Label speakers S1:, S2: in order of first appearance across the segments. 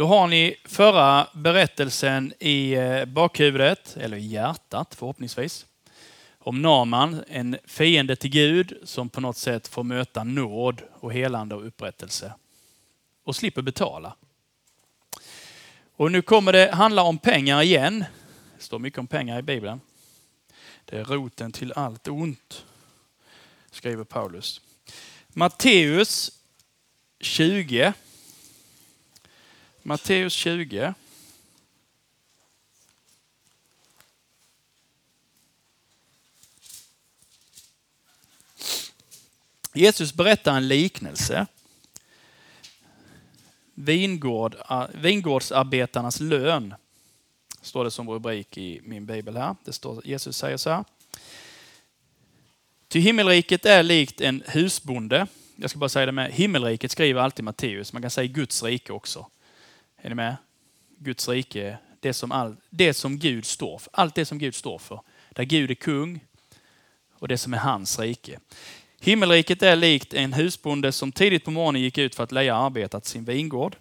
S1: Då har ni förra berättelsen i eh, bakhuvudet, eller i hjärtat förhoppningsvis. Om Naman, en fiende till Gud som på något sätt får möta nåd och helande och upprättelse. Och slipper betala. Och nu kommer det handla om pengar igen. Det står mycket om pengar i Bibeln. Det är roten till allt ont, skriver Paulus. Matteus 20. Matteus 20. Jesus berättar en liknelse. Vingård, vingårdsarbetarnas lön, står det som rubrik i min bibel här. Det står, Jesus säger så här. Ty himmelriket är likt en husbonde. Jag ska bara säga det med, himmelriket skriver alltid Matteus. Man kan säga Guds rike också. Är ni med? Guds rike, det som, all, det som Gud står för. Allt det som Gud står för. Där Gud är kung och det som är hans rike. Himmelriket är likt en husbonde som tidigt på morgonen gick ut för att leja arbetat sin vingård.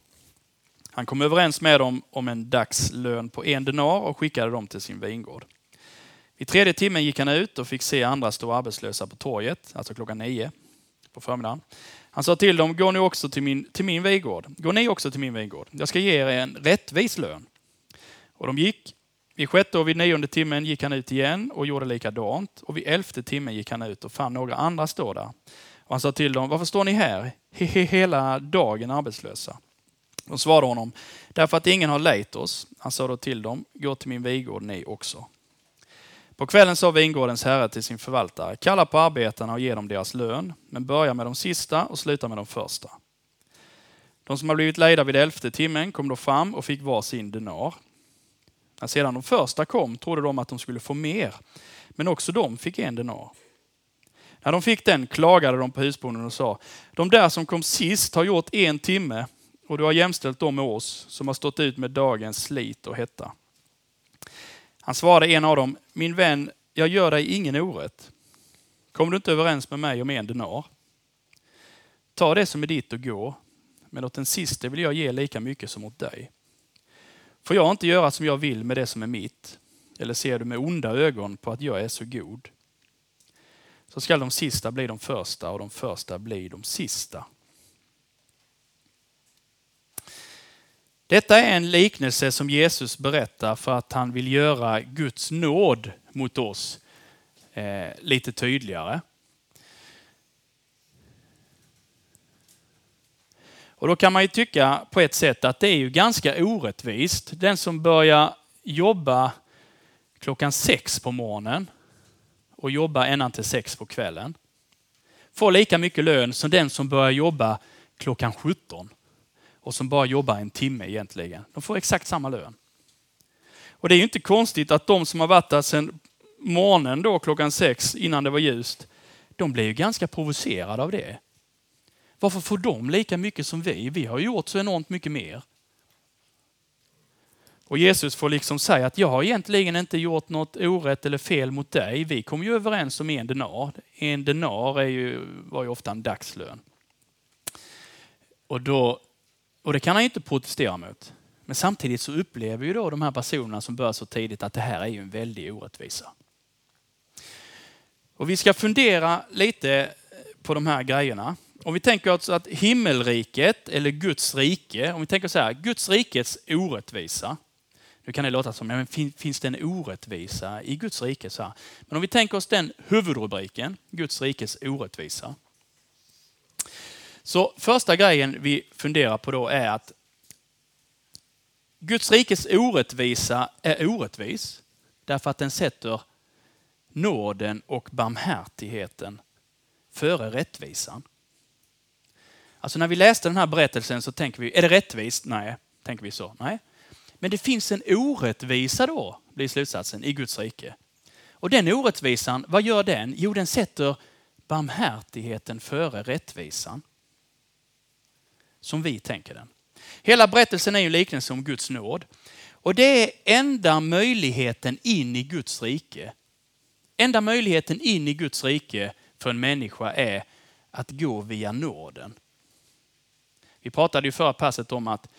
S1: Han kom överens med dem om en dagslön på en denar och skickade dem till sin vingård. I tredje timmen gick han ut och fick se andra stå arbetslösa på torget, alltså klockan nio på förmiddagen. Han sa till dem, gå nu också till min, till min vingård. Gå ni också till min vingård. Jag ska ge er en rättvis lön. Och de gick. Vid sjätte och vid nionde timmen gick han ut igen och gjorde likadant. Och vid elfte timmen gick han ut och fann några andra stå där. Och han sa till dem, varför står ni här hela dagen arbetslösa? De svarade honom, därför att ingen har lejt oss. Han sa då till dem, gå till min vingård ni också. På kvällen sa vingårdens herre till sin förvaltare, kalla på arbetarna och ge dem deras lön, men börja med de sista och sluta med de första. De som har blivit lejda vid elfte timmen kom då fram och fick var sin denar. När sedan de första kom trodde de att de skulle få mer, men också de fick en denar. När de fick den klagade de på husbonden och sa, de där som kom sist har gjort en timme och du har jämställt dem med oss som har stått ut med dagens slit och hetta. Han svarade en av dem, min vän, jag gör dig ingen orätt. Kommer du inte överens med mig om en denar? Ta det som är ditt och gå, men åt den siste vill jag ge lika mycket som åt dig. Får jag inte göra som jag vill med det som är mitt? Eller ser du med onda ögon på att jag är så god? Så skall de sista bli de första och de första bli de sista. Detta är en liknelse som Jesus berättar för att han vill göra Guds nåd mot oss eh, lite tydligare. Och då kan man ju tycka på ett sätt att det är ju ganska orättvist. Den som börjar jobba klockan sex på morgonen och jobbar ända till sex på kvällen får lika mycket lön som den som börjar jobba klockan 17 och som bara jobbar en timme egentligen. De får exakt samma lön. Och det är ju inte konstigt att de som har varit där sedan morgonen då klockan sex innan det var ljust, de blir ju ganska provocerade av det. Varför får de lika mycket som vi? Vi har gjort så enormt mycket mer. Och Jesus får liksom säga att jag har egentligen inte gjort något orätt eller fel mot dig. Vi kom ju överens om en denar. En denar är ju, var ju ofta en dagslön. Och då och det kan han inte protestera mot. Men samtidigt så upplever ju då de här personerna som börjar så tidigt att det här är ju en väldig orättvisa. Och vi ska fundera lite eh, på de här grejerna. Om vi tänker oss att himmelriket eller Guds rike, om vi tänker så här, Guds rikets orättvisa. Nu kan det låta som, men finns det en orättvisa i Guds rike? Så här. Men om vi tänker oss den huvudrubriken, Guds rikes orättvisa. Så första grejen vi funderar på då är att Guds rikes orättvisa är orättvis därför att den sätter nåden och barmhärtigheten före rättvisan. Alltså när vi läste den här berättelsen så tänker vi, är det rättvist? Nej, tänker vi så. Nej. Men det finns en orättvisa då, blir slutsatsen, i Guds rike. Och den orättvisan, vad gör den? Jo, den sätter barmhärtigheten före rättvisan som vi tänker den. Hela berättelsen är en liknelse om Guds nåd. Och det är enda möjligheten in i Guds rike. Enda möjligheten in i Guds rike för en människa är att gå via nåden. Vi pratade ju förra passet om att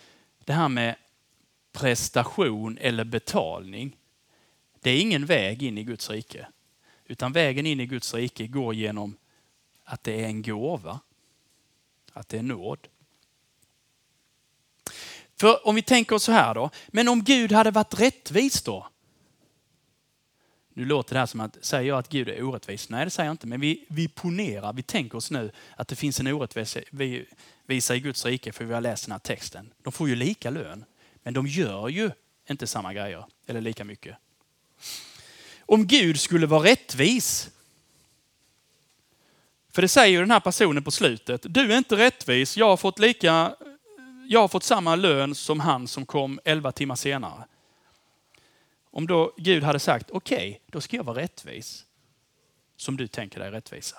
S1: det här med prestation eller betalning, det är ingen väg in i Guds rike. Utan vägen in i Guds rike går genom att det är en gåva. Att det är nåd. För om vi tänker oss så här då, men om Gud hade varit rättvis då? Nu låter det här som att, säger jag att Gud är orättvis? Nej, det säger jag inte. Men vi, vi ponerar, vi tänker oss nu att det finns en orättvisa i Guds rike för vi har läst den här texten. De får ju lika lön, men de gör ju inte samma grejer, eller lika mycket. Om Gud skulle vara rättvis, för det säger ju den här personen på slutet, du är inte rättvis, jag har fått, lika, jag har fått samma lön som han som kom elva timmar senare. Om då Gud hade sagt, okej, okay, då ska jag vara rättvis. Som du tänker dig rättvisa.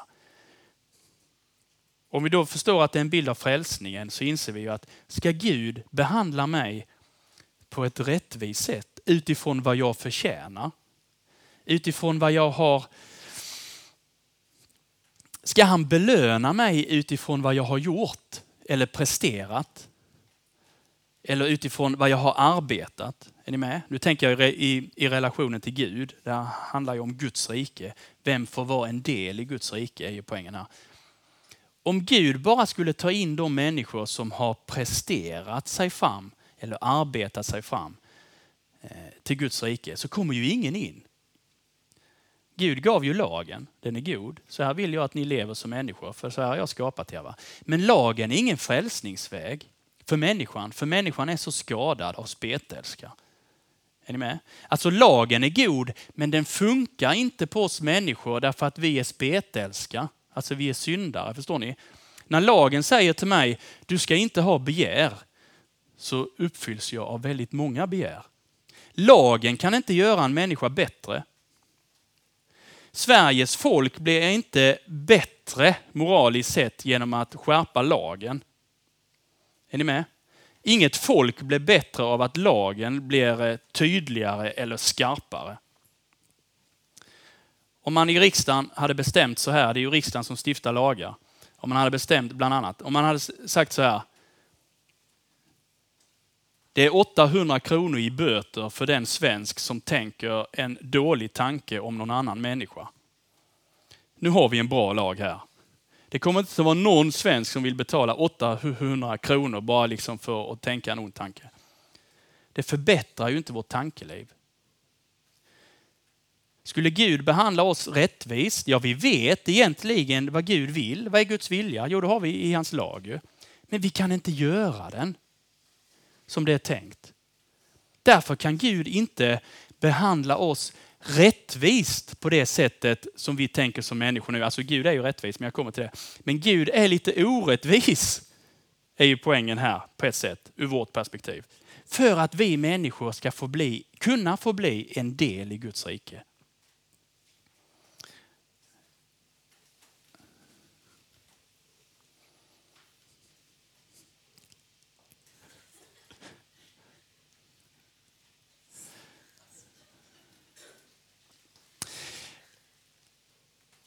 S1: Om vi då förstår att det är en bild av frälsningen så inser vi ju att ska Gud behandla mig på ett rättvist sätt utifrån vad jag förtjänar, utifrån vad jag har Ska han belöna mig utifrån vad jag har gjort eller presterat? Eller utifrån vad jag har arbetat? Är ni med? Nu tänker jag i, i relationen till Gud. Det handlar ju om Guds rike. Vem får vara en del i Guds rike är ju poängen här. Om Gud bara skulle ta in de människor som har presterat sig fram eller arbetat sig fram eh, till Guds rike så kommer ju ingen in. Gud gav ju lagen, den är god. Så här vill jag att ni lever som människor, för så här har jag skapat er. Va? Men lagen är ingen frälsningsväg för människan, för människan är så skadad av spetälska. Är ni med? Alltså lagen är god, men den funkar inte på oss människor därför att vi är spetälska. Alltså vi är syndare, förstår ni? När lagen säger till mig, du ska inte ha begär, så uppfylls jag av väldigt många begär. Lagen kan inte göra en människa bättre. Sveriges folk blir inte bättre moraliskt sett genom att skärpa lagen. Är ni med? Inget folk blir bättre av att lagen blir eh, tydligare eller skarpare. Om man i riksdagen hade bestämt så här, det är ju riksdagen som stiftar lagar. Om man hade bestämt bland annat, om man hade sagt så här. Det är 800 kronor i böter för den svensk som tänker en dålig tanke om någon annan människa. Nu har vi en bra lag här. Det kommer inte att vara någon svensk som vill betala 800 kronor bara liksom för att tänka en ond tanke. Det förbättrar ju inte vårt tankeliv. Skulle Gud behandla oss rättvist? Ja, vi vet egentligen vad Gud vill. Vad är Guds vilja? Jo, det har vi i hans lag. Men vi kan inte göra den som det är tänkt. Därför kan Gud inte behandla oss rättvist på det sättet som vi tänker som människor nu. Alltså Gud är ju rättvis, men jag kommer till det. Men Gud är lite orättvis, är ju poängen här på ett sätt, ur vårt perspektiv. För att vi människor ska få bli, kunna få bli en del i Guds rike.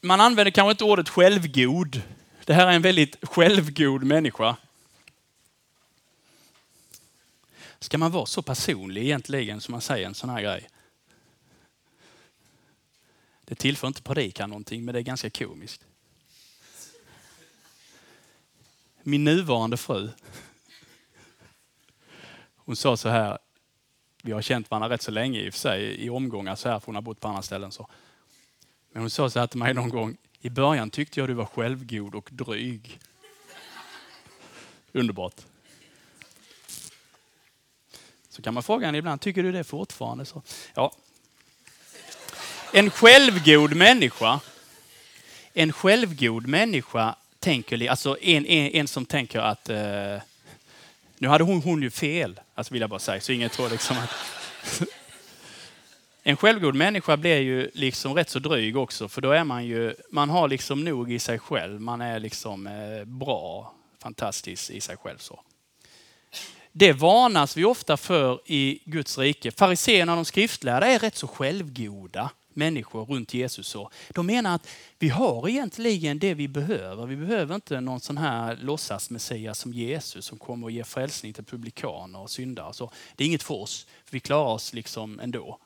S1: Man använder kanske inte ordet självgod. Det här är en väldigt självgod människa. Ska man vara så personlig egentligen som man säger en sån här grej? Det tillför inte predikan någonting, men det är ganska komiskt. Min nuvarande fru, hon sa så här, vi har känt varandra rätt så länge i och för sig, i omgångar så här, för hon har bott på andra ställen. Så. Men hon sa så här till mig någon gång. I början tyckte jag du var självgod och dryg. Underbart. Så kan man fråga henne ibland, tycker du det fortfarande? Så, ja. En självgod människa, en självgod människa tänker, alltså en, en, en som tänker att, eh, nu hade hon, hon ju fel, alltså vill jag bara säga, så ingen tror liksom att en självgod människa blir ju liksom rätt så dryg också, för då är man ju, man har liksom nog i sig själv. Man är liksom eh, bra, fantastisk i sig själv. så. Det varnas vi ofta för i Guds rike. Fariséerna och de skriftlärda är rätt så självgoda människor runt Jesus. Så. de menar att vi har egentligen det vi behöver. Vi behöver inte någon sån här låtsas Messias som Jesus som kommer och ger frälsning till publikaner och syndare. Så det är inget för oss. Vi klarar oss liksom ändå.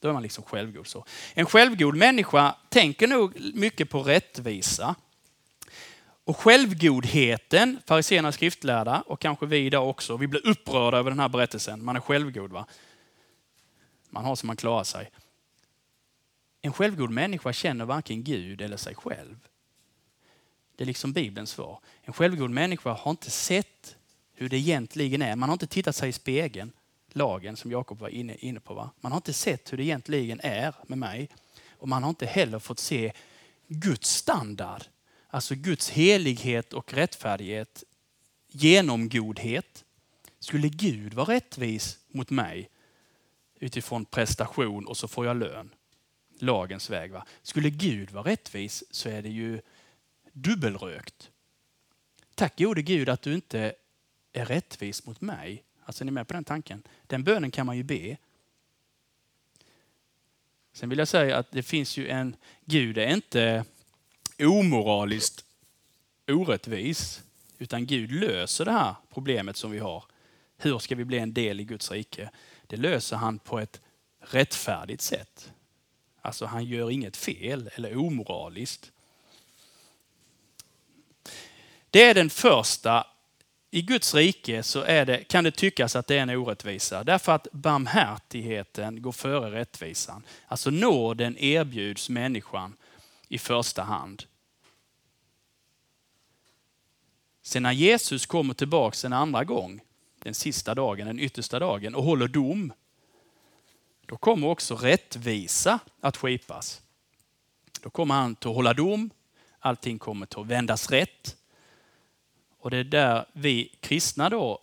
S1: Då är man liksom självgod. Så. En självgod människa tänker nog mycket på rättvisa. Och självgodheten, fariséerna skriftlärda och kanske vi idag också, vi blir upprörda över den här berättelsen. Man är självgod. va? Man har som man klarar sig. En självgod människa känner varken Gud eller sig själv. Det är liksom Bibelns svar. En självgod människa har inte sett hur det egentligen är. Man har inte tittat sig i spegeln, lagen som Jakob var inne, inne på. Va? Man har inte sett hur det egentligen är med mig. Och man har inte heller fått se Guds standard. Alltså Guds helighet och rättfärdighet genom godhet. Skulle Gud vara rättvis mot mig utifrån prestation och så får jag lön? lagens väg. Va? Skulle Gud vara rättvis så är det ju dubbelrökt. Tack gode Gud att du inte är rättvis mot mig. Alltså är ni med på den tanken? Den bönen kan man ju be. Sen vill jag säga att det finns ju en, Gud är inte omoraliskt orättvis, utan Gud löser det här problemet som vi har. Hur ska vi bli en del i Guds rike? Det löser han på ett rättfärdigt sätt. Alltså han gör inget fel eller omoraliskt. Det är den första. I Guds rike så är det, kan det tyckas att det är en orättvisa. Därför att barmhärtigheten går före rättvisan. Alltså nåden erbjuds människan i första hand. Sen när Jesus kommer tillbaks en andra gång, den sista dagen, den yttersta dagen och håller dom, då kommer också rättvisa att skipas. Då kommer han att hålla dom, allting kommer att vändas rätt. Och det är där vi kristna då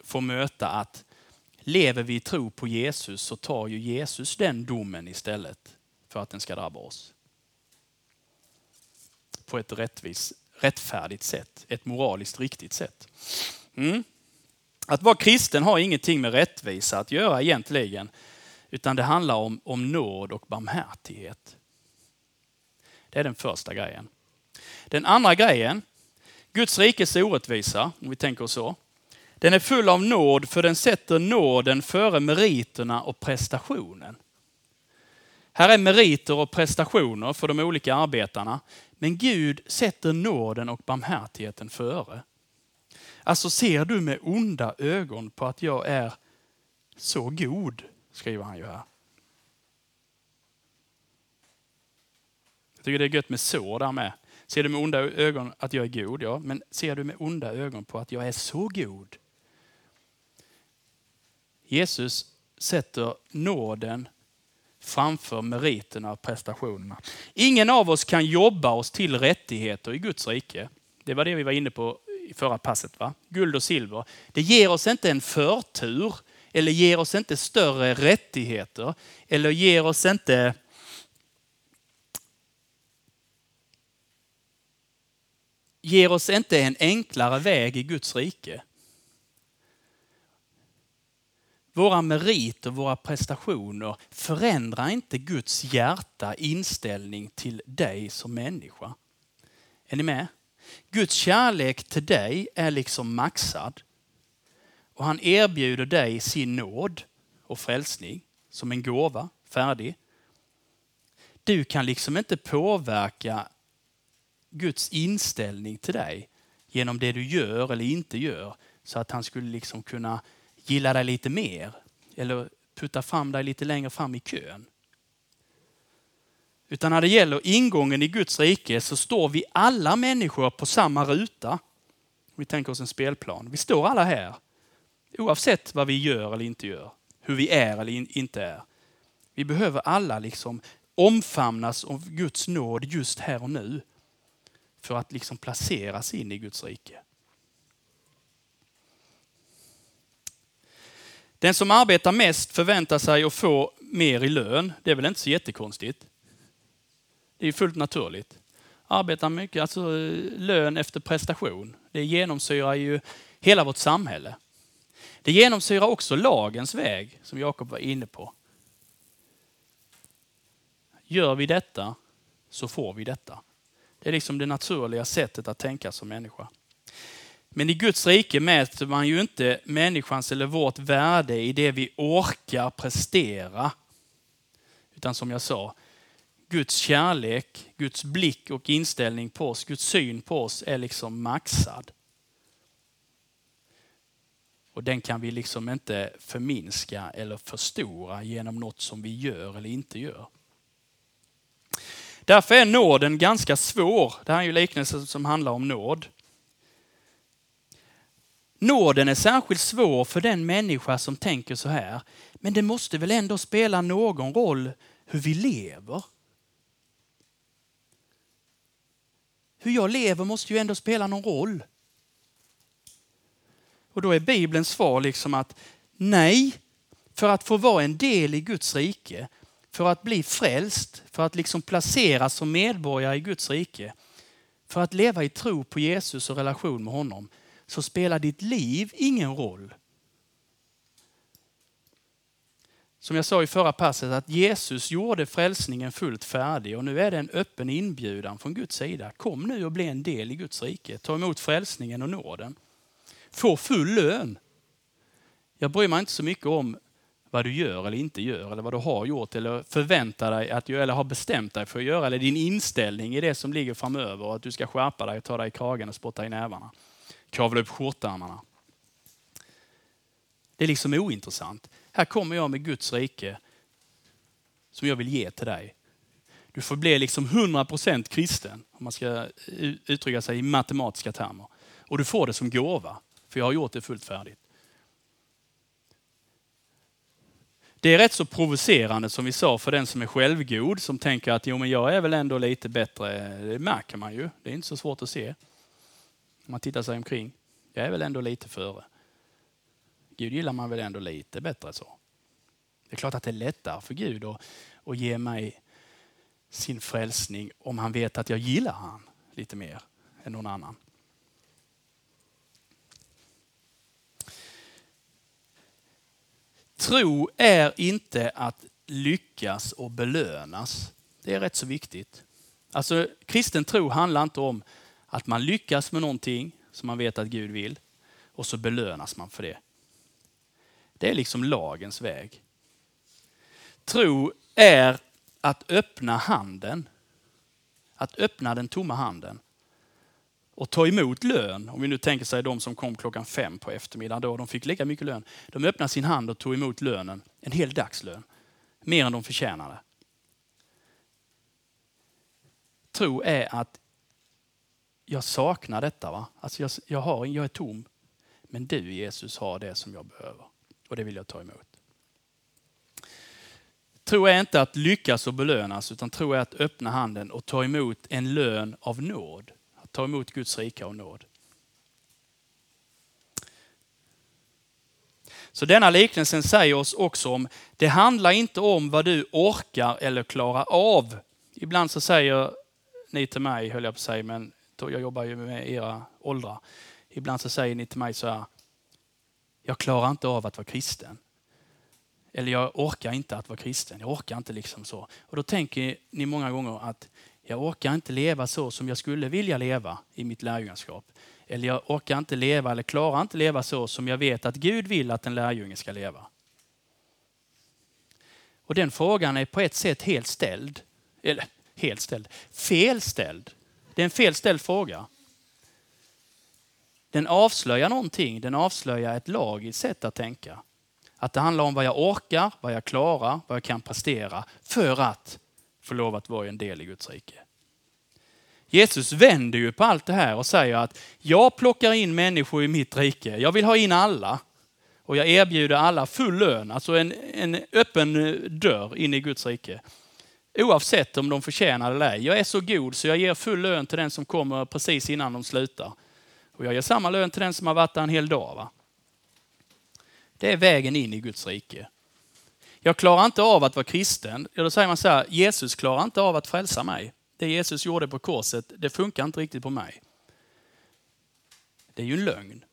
S1: får möta att lever vi i tro på Jesus så tar ju Jesus den domen istället för att den ska drabba oss. På ett rättvis, rättfärdigt sätt, ett moraliskt riktigt sätt. Mm. Att vara kristen har ingenting med rättvisa att göra egentligen. Utan det handlar om, om nåd och barmhärtighet. Det är den första grejen. Den andra grejen, Guds rikes orättvisa, om vi tänker så. Den är full av nåd för den sätter nåden före meriterna och prestationen. Här är meriter och prestationer för de olika arbetarna. Men Gud sätter nåden och barmhärtigheten före. Alltså ser du med onda ögon på att jag är så god skriver han ju här. Jag tycker det är gött med så där med. Ser du med onda ögon att jag är god? Ja, men ser du med onda ögon på att jag är så god? Jesus sätter nåden framför meriterna och prestationerna. Ingen av oss kan jobba oss till rättigheter i Guds rike. Det var det vi var inne på i förra passet. Va? Guld och silver. Det ger oss inte en förtur eller ger oss inte större rättigheter eller ger oss inte ger oss inte en enklare väg i Guds rike. Våra meriter, våra prestationer förändrar inte Guds hjärta, inställning till dig som människa. Är ni med? Guds kärlek till dig är liksom maxad. Och han erbjuder dig sin nåd och frälsning som en gåva, färdig. Du kan liksom inte påverka Guds inställning till dig genom det du gör eller inte gör så att han skulle liksom kunna gilla dig lite mer eller putta fram dig lite längre fram i kön. Utan när det gäller ingången i Guds rike så står vi alla människor på samma ruta. Vi tänker oss en spelplan. Vi står alla här. Oavsett vad vi gör eller inte gör, hur vi är eller inte är. Vi behöver alla liksom omfamnas av Guds nåd just här och nu för att liksom placeras in i Guds rike. Den som arbetar mest förväntar sig att få mer i lön. Det är väl inte så jättekonstigt. Det är fullt naturligt. Arbetar mycket, alltså eh, lön efter prestation. Det genomsyrar ju hela vårt samhälle. Det genomsyrar också lagens väg, som Jakob var inne på. Gör vi detta så får vi detta. Det är liksom det naturliga sättet att tänka som människa. Men i Guds rike mäter man ju inte människans eller vårt värde i det vi orkar prestera. Utan som jag sa, Guds kärlek, Guds blick och inställning på oss, Guds syn på oss är liksom maxad. Och den kan vi liksom inte förminska eller förstora genom något som vi gör eller inte gör. Därför är nåden ganska svår. Det här är ju liknelsen som handlar om nåd. Nåden är särskilt svår för den människa som tänker så här. Men det måste väl ändå spela någon roll hur vi lever? Hur jag lever måste ju ändå spela någon roll. Och då är Bibelns svar liksom att nej, för att få vara en del i Guds rike, för att bli frälst, för att liksom placeras som medborgare i Guds rike, för att leva i tro på Jesus och relation med honom, så spelar ditt liv ingen roll. Som jag sa i förra passet, att Jesus gjorde frälsningen fullt färdig och nu är det en öppen inbjudan från Guds sida. Kom nu och bli en del i Guds rike. Ta emot frälsningen och nåden. Få full lön. Jag bryr mig inte så mycket om vad du gör eller inte gör, eller vad du har gjort eller förväntar dig att göra, eller har bestämt dig för att göra, eller din inställning i det som ligger framöver, och att du ska skärpa dig, ta dig i kragen och spotta i nävarna. Kavla upp skjortärmarna. Det är liksom ointressant. Här kommer jag med Guds rike som jag vill ge till dig. Du får bli liksom 100% kristen, om man ska uttrycka sig i matematiska termer. Och du får det som gåva, för jag har gjort det fullt färdigt. Det är rätt så provocerande som vi sa för den som är självgod, som tänker att jo, men jag är väl ändå lite bättre. Det märker man ju. Det är inte så svårt att se. Om man tittar sig omkring. Jag är väl ändå lite före. Gud gillar man väl ändå lite bättre så. Det är klart att det är lättare för Gud att, att ge mig sin frälsning om han vet att jag gillar han lite mer än någon annan. Tro är inte att lyckas och belönas. Det är rätt så viktigt. Alltså, kristen tro handlar inte om att man lyckas med någonting som man vet att Gud vill och så belönas man för det. Det är liksom lagens väg. Tro är att öppna handen. Att öppna den tomma handen och ta emot lön. Om vi nu tänker sig de som kom klockan fem på eftermiddagen då, de fick lika mycket lön. De öppnade sin hand och tog emot lönen, en hel dagslön. Mer än de förtjänade. Tro är att jag saknar detta. Va? Alltså jag, jag, har, jag är tom. Men du Jesus har det som jag behöver. Och det vill jag ta emot. Tro är inte att lyckas och belönas, utan tro är att öppna handen och ta emot en lön av nåd ta emot Guds rika och nåd. Så denna liknelsen säger oss också om, det handlar inte om vad du orkar eller klarar av. Ibland så säger ni till mig, höll jag på att säga, men jag jobbar ju med era åldrar. Ibland så säger ni till mig så här, jag klarar inte av att vara kristen. Eller jag orkar inte att vara kristen. Jag orkar inte liksom så. Och då tänker ni många gånger att jag orkar inte leva så som jag skulle vilja leva i mitt lärjungaskap. Eller jag orkar inte leva eller klarar inte leva så som jag vet att Gud vill att en lärjunge ska leva. Och den frågan är på ett sätt helt ställd. Eller helt ställd. Felställd. Det är en felställd fråga. Den avslöjar någonting. Den avslöjar ett lagiskt sätt att tänka. Att det handlar om vad jag orkar, vad jag klarar, vad jag kan prestera för att får lov att vara en del i Guds rike. Jesus vänder ju på allt det här och säger att jag plockar in människor i mitt rike. Jag vill ha in alla. Och jag erbjuder alla full lön, alltså en, en öppen dörr in i Guds rike. Oavsett om de förtjänar det eller ej. Jag är så god så jag ger full lön till den som kommer precis innan de slutar. Och jag ger samma lön till den som har varit där en hel dag. Va? Det är vägen in i Guds rike. Jag klarar inte av att vara kristen. Då säger man så här, Jesus klarar inte av att frälsa mig. Det Jesus gjorde på korset, det funkar inte riktigt på mig. Det är ju en lögn.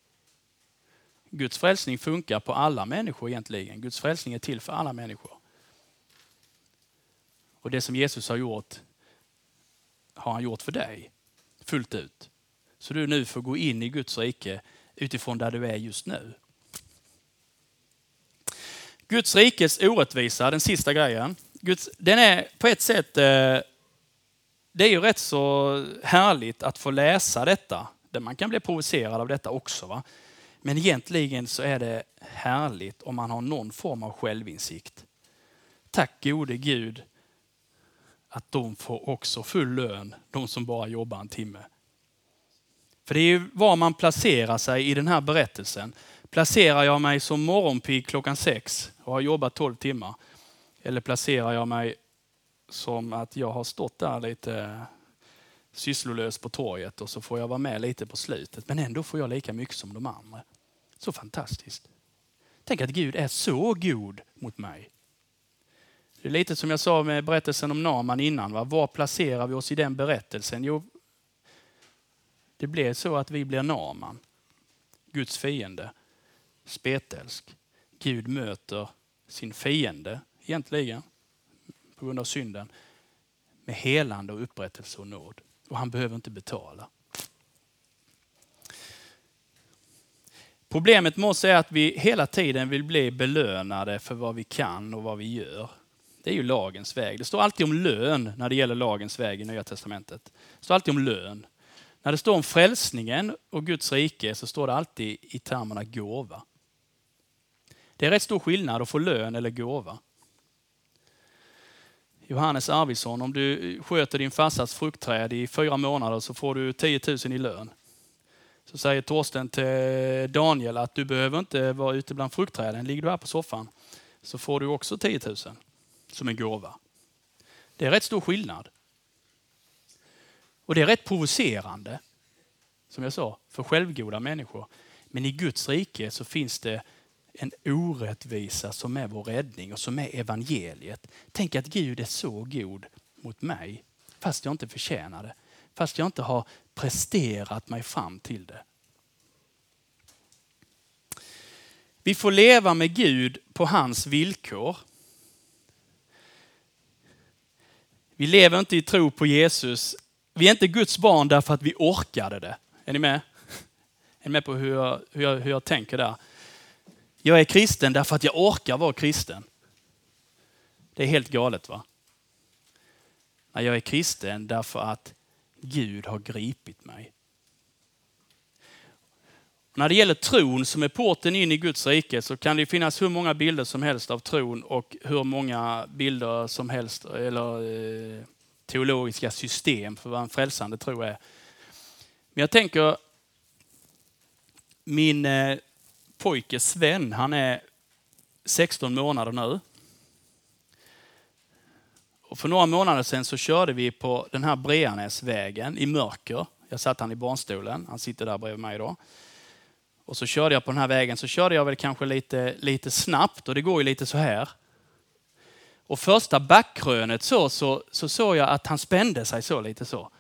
S1: Guds frälsning funkar på alla människor egentligen. Guds frälsning är till för alla människor. Och det som Jesus har gjort har han gjort för dig fullt ut. Så du nu får gå in i Guds rike utifrån där du är just nu. Guds rikes orättvisa, den sista grejen. Guds, den är på ett sätt, eh, det är ju rätt så härligt att få läsa detta. Man kan bli provocerad av detta också. Va? Men egentligen så är det härligt om man har någon form av självinsikt. Tack gode Gud att de får också full lön, de som bara jobbar en timme. För det är ju var man placerar sig i den här berättelsen. Placerar jag mig som morgonpigg klockan sex och har jobbat 12 timmar? Eller placerar jag mig som att jag har stått där lite eh, sysslolös på torget och så får jag vara med lite på slutet. Men ändå får jag lika mycket som de andra. Så fantastiskt. Tänk att Gud är så god mot mig. Det är lite som jag sa med berättelsen om Naman innan. Va? Var placerar vi oss i den berättelsen? Jo, det blir så att vi blir Naman. Guds fiende. Spetälsk. Gud möter sin fiende egentligen på grund av synden med helande och upprättelse och nåd. Och han behöver inte betala. Problemet med oss är att vi hela tiden vill bli belönade för vad vi kan och vad vi gör. Det är ju lagens väg. Det står alltid om lön när det gäller lagens väg i Nya Testamentet. Det står alltid om lön. När det står om frälsningen och Guds rike så står det alltid i termerna gåva. Det är rätt stor skillnad att få lön eller gåva. Johannes Arvidsson, om du sköter din farsas fruktträd i fyra månader så får du 10 000 i lön. Så säger Torsten till Daniel att du behöver inte vara ute bland fruktträden. Ligger du här på soffan så får du också 10 000 som en gåva. Det är rätt stor skillnad. Och det är rätt provocerande, som jag sa, för självgoda människor. Men i Guds rike så finns det en orättvisa som är vår räddning och som är evangeliet. Tänk att Gud är så god mot mig fast jag inte förtjänar det. Fast jag inte har presterat mig fram till det. Vi får leva med Gud på hans villkor. Vi lever inte i tro på Jesus. Vi är inte Guds barn därför att vi orkade det. Är ni med? Är ni med på hur jag, hur jag, hur jag tänker där? Jag är kristen därför att jag orkar vara kristen. Det är helt galet va? Nej, jag är kristen därför att Gud har gripit mig. När det gäller tron som är porten in i Guds rike så kan det finnas hur många bilder som helst av tron och hur många bilder som helst, eller eh, teologiska system för vad en frälsande tro är. Men jag tänker, min eh, pojke Sven, han är 16 månader nu. Och för några månader sedan så körde vi på den här Breanäsvägen i mörker. Jag satt han i barnstolen, han sitter där bredvid mig idag. Och så körde jag på den här vägen, så körde jag väl kanske lite, lite snabbt och det går ju lite så här. Och första backkrönet så, så, så såg jag att han spände sig så lite så.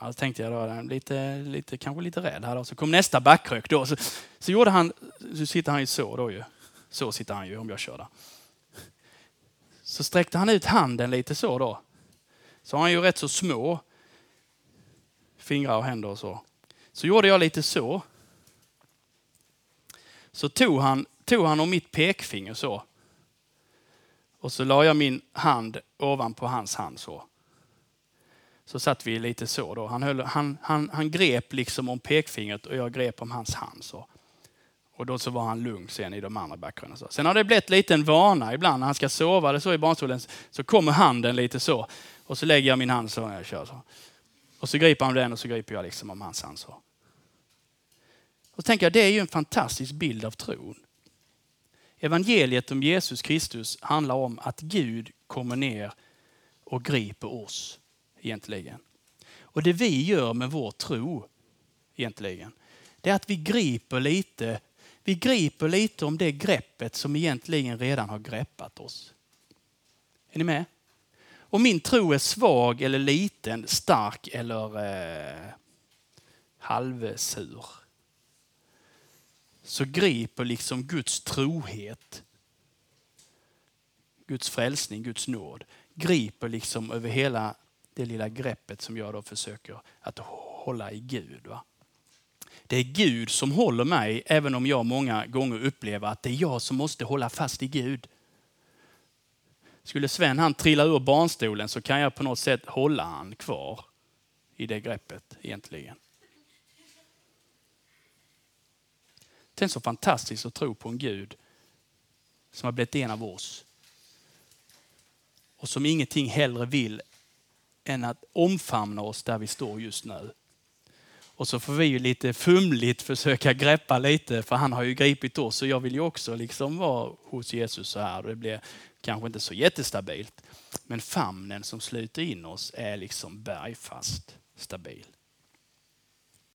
S1: Ja, då tänkte jag då, äh, lite, lite, kanske lite rädd här då. Så kom nästa backkrök då. Så, så gjorde han, så sitter han ju så då ju. Så sitter han ju om jag kör där. Så sträckte han ut handen lite så då. Så har han ju rätt så små fingrar och händer och så. Så gjorde jag lite så. Så tog han, tog han om mitt pekfinger så. Och så la jag min hand ovanpå hans hand så. Så satt vi lite så då. Han, höll, han, han, han grep liksom om pekfingret och jag grep om hans hand så. Och då så var han lugn sen i de andra backarna. Sen har det blivit lite en vana ibland när han ska sova eller så i barnstolen så kommer handen lite så. Och så lägger jag min hand så när jag kör. Så. Och så griper han den och så griper jag liksom om hans hand så. Och tänker jag, det är ju en fantastisk bild av tron. Evangeliet om Jesus Kristus handlar om att Gud kommer ner och griper oss egentligen. Och det vi gör med vår tro egentligen, det är att vi griper lite vi griper lite om det greppet som egentligen redan har greppat oss. Är ni med? Om min tro är svag eller liten, stark eller eh, halvsur så griper liksom Guds trohet, Guds frälsning, Guds nåd, griper liksom över hela det lilla greppet som jag då försöker att hålla i Gud. Va? Det är Gud som håller mig, även om jag många gånger upplever att det är jag som måste hålla fast i Gud. Skulle Sven han trilla ur barnstolen så kan jag på något sätt hålla han kvar i det greppet egentligen. Det är så fantastiskt att tro på en Gud som har blivit en av oss. Och som ingenting hellre vill än att omfamna oss där vi står just nu. Och så får vi ju lite fumligt försöka greppa lite, för han har ju gripit oss och jag vill ju också liksom vara hos Jesus så här. Det blir kanske inte så jättestabilt. Men famnen som sluter in oss är liksom bergfast stabil.